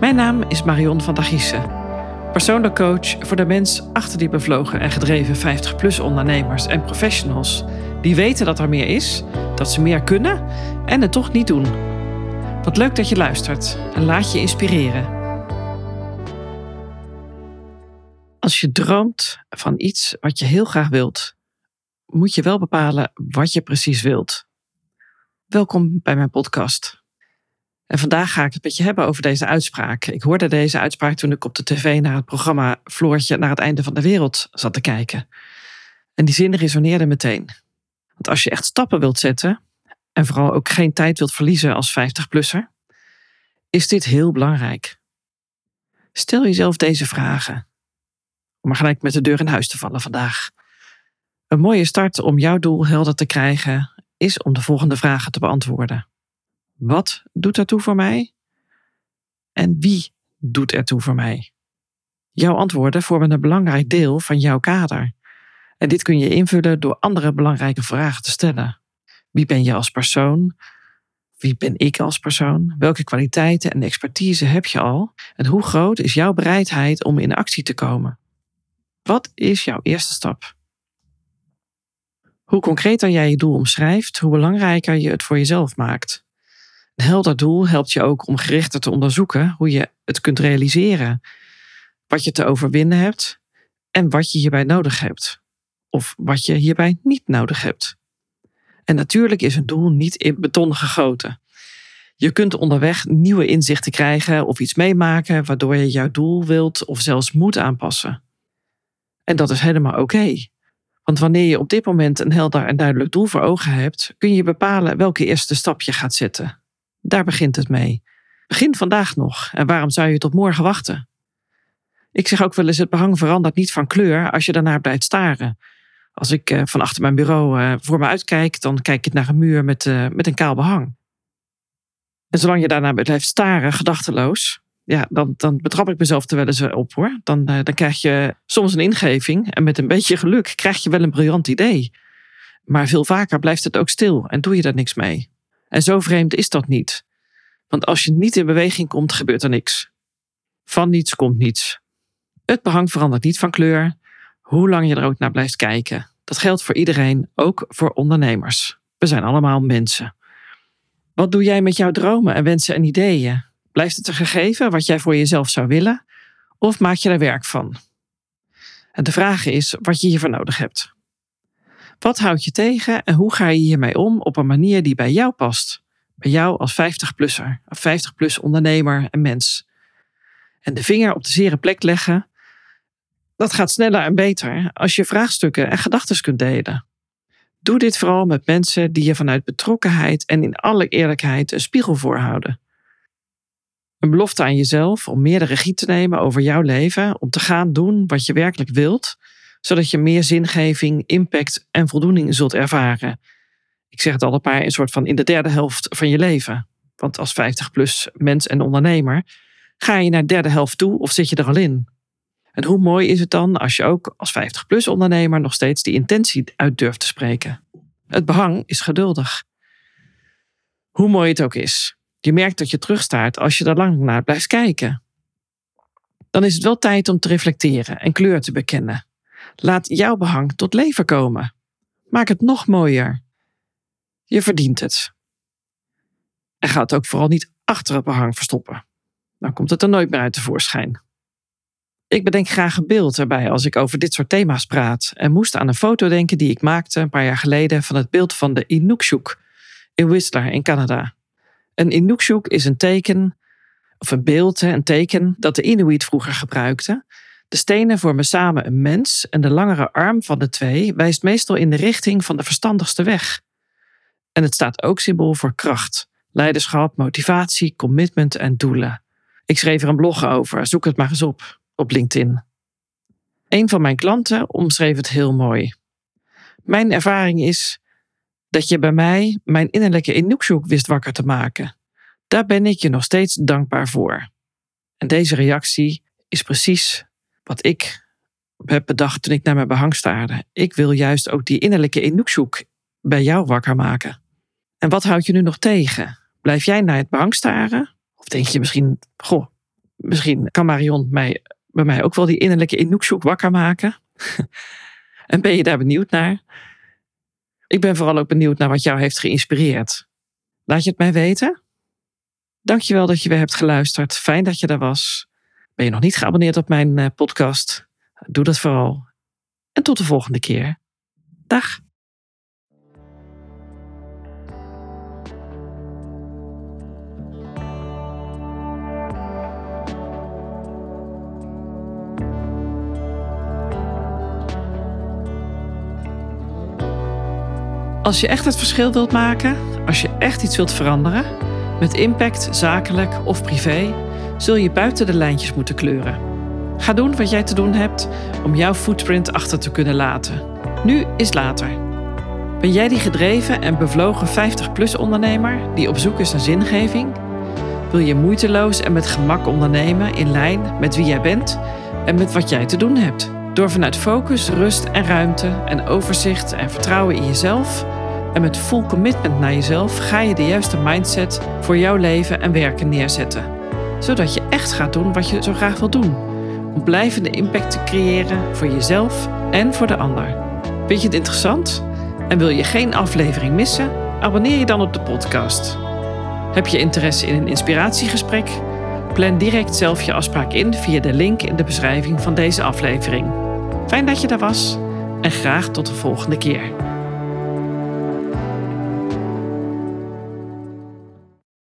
Mijn naam is Marion van der Giessen. Persoonlijk coach voor de mens achter die bevlogen en gedreven 50-plus ondernemers en professionals. Die weten dat er meer is, dat ze meer kunnen en het toch niet doen. Wat leuk dat je luistert en laat je inspireren. Als je droomt van iets wat je heel graag wilt, moet je wel bepalen wat je precies wilt. Welkom bij mijn podcast. En vandaag ga ik het met je hebben over deze uitspraak. Ik hoorde deze uitspraak toen ik op de tv naar het programma Floortje naar het einde van de wereld zat te kijken. En die zin resoneerde meteen. Want als je echt stappen wilt zetten, en vooral ook geen tijd wilt verliezen als 50-plusser, is dit heel belangrijk. Stel jezelf deze vragen. Om maar gelijk met de deur in huis te vallen vandaag. Een mooie start om jouw doel helder te krijgen is om de volgende vragen te beantwoorden. Wat doet ertoe voor mij? En wie doet ertoe voor mij? Jouw antwoorden vormen een belangrijk deel van jouw kader. En dit kun je invullen door andere belangrijke vragen te stellen. Wie ben je als persoon? Wie ben ik als persoon? Welke kwaliteiten en expertise heb je al? En hoe groot is jouw bereidheid om in actie te komen? Wat is jouw eerste stap? Hoe concreter jij je doel omschrijft, hoe belangrijker je het voor jezelf maakt. Een helder doel helpt je ook om gerichter te onderzoeken hoe je het kunt realiseren, wat je te overwinnen hebt en wat je hierbij nodig hebt, of wat je hierbij niet nodig hebt. En natuurlijk is een doel niet in beton gegoten. Je kunt onderweg nieuwe inzichten krijgen of iets meemaken waardoor je jouw doel wilt of zelfs moet aanpassen. En dat is helemaal oké. Want wanneer je op dit moment een helder en duidelijk doel voor ogen hebt, kun je bepalen welke eerste stap je gaat zetten. Daar begint het mee. Begin vandaag nog. En waarom zou je tot morgen wachten? Ik zeg ook wel eens: het behang verandert niet van kleur als je daarnaar blijft staren. Als ik uh, van achter mijn bureau uh, voor me uitkijk, dan kijk ik naar een muur met, uh, met een kaal behang. En zolang je daarnaar blijft staren, gedachteloos, ja, dan, dan betrap ik mezelf er wel eens op hoor. Dan, dan krijg je soms een ingeving en met een beetje geluk krijg je wel een briljant idee. Maar veel vaker blijft het ook stil en doe je daar niks mee. En zo vreemd is dat niet. Want als je niet in beweging komt, gebeurt er niks. Van niets komt niets. Het behang verandert niet van kleur, hoe lang je er ook naar blijft kijken. Dat geldt voor iedereen, ook voor ondernemers. We zijn allemaal mensen. Wat doe jij met jouw dromen en wensen en ideeën? Blijft het een gegeven wat jij voor jezelf zou willen? Of maak je er werk van? En de vraag is wat je hiervoor nodig hebt. Wat houdt je tegen en hoe ga je hiermee om op een manier die bij jou past? Bij jou als 50-plusser, 50-plus ondernemer en mens. En de vinger op de zere plek leggen, dat gaat sneller en beter als je vraagstukken en gedachten kunt delen. Doe dit vooral met mensen die je vanuit betrokkenheid en in alle eerlijkheid een spiegel voorhouden. Een belofte aan jezelf om meer de regie te nemen over jouw leven, om te gaan doen wat je werkelijk wilt, zodat je meer zingeving, impact en voldoening zult ervaren. Ik zeg het al een paar, een soort van in de derde helft van je leven. Want als 50-plus mens en ondernemer ga je naar de derde helft toe of zit je er al in? En hoe mooi is het dan als je ook als 50-plus ondernemer nog steeds die intentie uit durft te spreken? Het behang is geduldig. Hoe mooi het ook is. Je merkt dat je terugstaat als je er lang naar blijft kijken. Dan is het wel tijd om te reflecteren en kleur te bekennen. Laat jouw behang tot leven komen. Maak het nog mooier. Je verdient het. En ga het ook vooral niet achter het behang verstoppen. Dan komt het er nooit meer uit tevoorschijn. Ik bedenk graag een beeld erbij als ik over dit soort thema's praat en moest aan een foto denken die ik maakte een paar jaar geleden van het beeld van de Inukshuk in Whistler in Canada. Een Inukshuk is een teken, of een beeld, een teken dat de Inuit vroeger gebruikten de stenen vormen samen een mens en de langere arm van de twee wijst meestal in de richting van de verstandigste weg. En het staat ook symbool voor kracht, leiderschap, motivatie, commitment en doelen. Ik schreef er een blog over, zoek het maar eens op, op LinkedIn. Een van mijn klanten omschreef het heel mooi. Mijn ervaring is dat je bij mij mijn innerlijke Inukshuk wist wakker te maken. Daar ben ik je nog steeds dankbaar voor. En deze reactie is precies wat ik heb bedacht toen ik naar mijn behang staarde. Ik wil juist ook die innerlijke Inukshuk bij jou wakker maken. En wat houdt je nu nog tegen? Blijf jij naar het behang staren? Of denk je misschien, goh, misschien kan Marion mij, bij mij ook wel die innerlijke Inoekzoek wakker maken. en ben je daar benieuwd naar? Ik ben vooral ook benieuwd naar wat jou heeft geïnspireerd. Laat je het mij weten? Dankjewel dat je weer hebt geluisterd. Fijn dat je er was. Ben je nog niet geabonneerd op mijn eh, podcast? Doe dat vooral. En tot de volgende keer. Dag. Als je echt het verschil wilt maken, als je echt iets wilt veranderen, met impact, zakelijk of privé, zul je buiten de lijntjes moeten kleuren. Ga doen wat jij te doen hebt om jouw footprint achter te kunnen laten. Nu is later. Ben jij die gedreven en bevlogen 50-plus ondernemer die op zoek is naar zingeving? Wil je moeiteloos en met gemak ondernemen in lijn met wie jij bent en met wat jij te doen hebt? Door vanuit focus, rust en ruimte en overzicht en vertrouwen in jezelf en met full commitment naar jezelf ga je de juiste mindset voor jouw leven en werken neerzetten. Zodat je echt gaat doen wat je zo graag wil doen. Om blijvende impact te creëren voor jezelf en voor de ander. Vind je het interessant? En wil je geen aflevering missen? Abonneer je dan op de podcast. Heb je interesse in een inspiratiegesprek? Plan direct zelf je afspraak in via de link in de beschrijving van deze aflevering. Fijn dat je daar was en graag tot de volgende keer.